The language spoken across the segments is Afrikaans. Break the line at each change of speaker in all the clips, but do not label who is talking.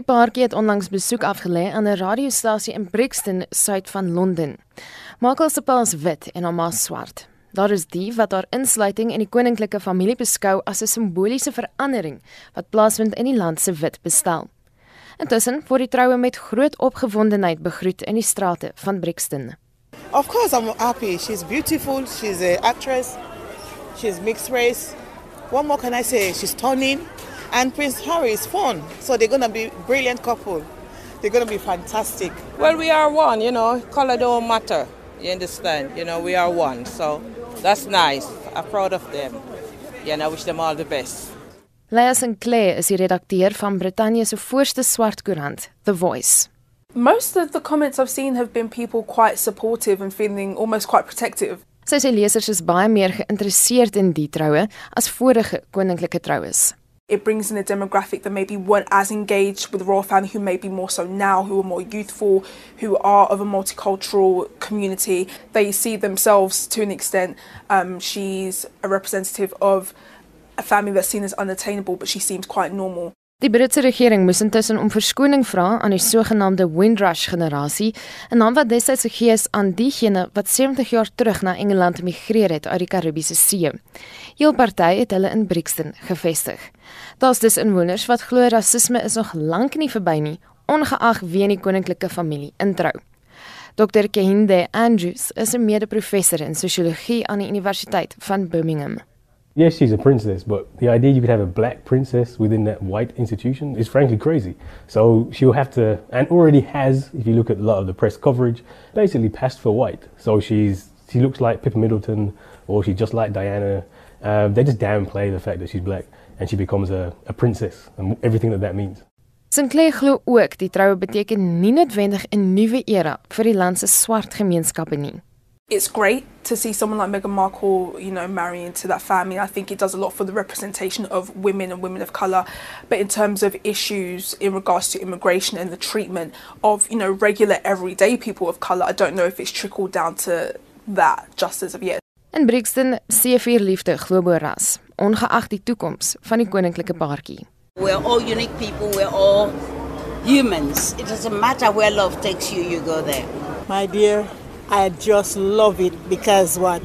Die paartjie het onlangs besoek afgelê aan 'n radiostasie in Brixton, suid van Londen. Michael se pa is wit en haar ma swart. Daar is die wat haar insluiting in die koninklike familie beskou as 'n simboliese verandering wat plaasvind in die land se wit bestel. Intussen word die troue met groot opgewondenheid begroet in die strate van Brixton.
Of course, I'm happy. She's beautiful. She's an actress. She's mixed race. What more can I say? She's stunning. And Prince Harry is fun. So they're going to be brilliant couple. They're going to be fantastic.
Well, we are one, you know, color don't matter. You understand? You know, we are one. So that's nice. I'm proud of them. Yeah, and I wish them all the best.
Leah Sinclair is die redakteur van Brittanje se voorste swart koerant, The Voice.
Most of the comments I've seen have been people quite supportive and feeling almost quite protective.
Sy sê lesers is baie meer geïnteresseerd in die troue as vorige koninklike troues.
It brings in a demographic that maybe weren't as engaged with the royal family, who may be more so now, who are more youthful, who are of a multicultural community. They see themselves to an extent. Um, she's a representative of a family that's seen as unattainable, but she seems quite normal.
Die Britse regering moes intussen om verskoning vra aan die sogenaamde Windrush generasie, 'n naam wat destyds gegee is aan diegene wat 70 jaar terug na Engeland emigreer het uit die Karibiese See. Heel party het hulle in Brixton gevestig. Daar's dus inwoners wat glo rasisme is nog lank nie verby nie, ongeag wie in die koninklike familie introu. Dr. Kehinde Andrews is 'n mede-professor in sosiologie aan die Universiteit van Birmingham.
Yes, she's a princess, but the idea you could have a black princess within that white institution is frankly crazy. So she'll have to, and already has, if you look at a lot of the press coverage, basically passed for white. So she's she looks like Pippa Middleton, or she's just like Diana. Um, they just downplay the fact that she's black, and she becomes a, a princess, and everything that that means.
Sinclair glo ook die troue beteken nie noodwendig 'n nuwe era vir die land se swart gemeenskappe nie.
It's great to see someone like Meghan Markle, you know, marry into that family. I think it does a lot for the representation of women and women of colour. But in terms of issues in regards to immigration and the treatment of, you know, regular everyday people of colour, I don't know if it's trickled down to that just as of yet.
In Brixton sê vir liefde glo bo ras, ongeag die toekoms van die koninklike paartjie.
We're all unique people, we're all humans. It doesn't matter where love takes you, you go there.
My dear, I just love it because what?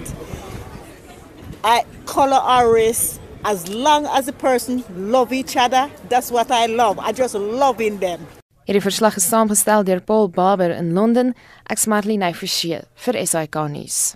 I color our race as long as the person love each other, that's what I love. I just love in them.
Hierdie verslag is saamgestel deur Paul Barber in Londen. Ek's Marlene Forsie vir SAK nuus.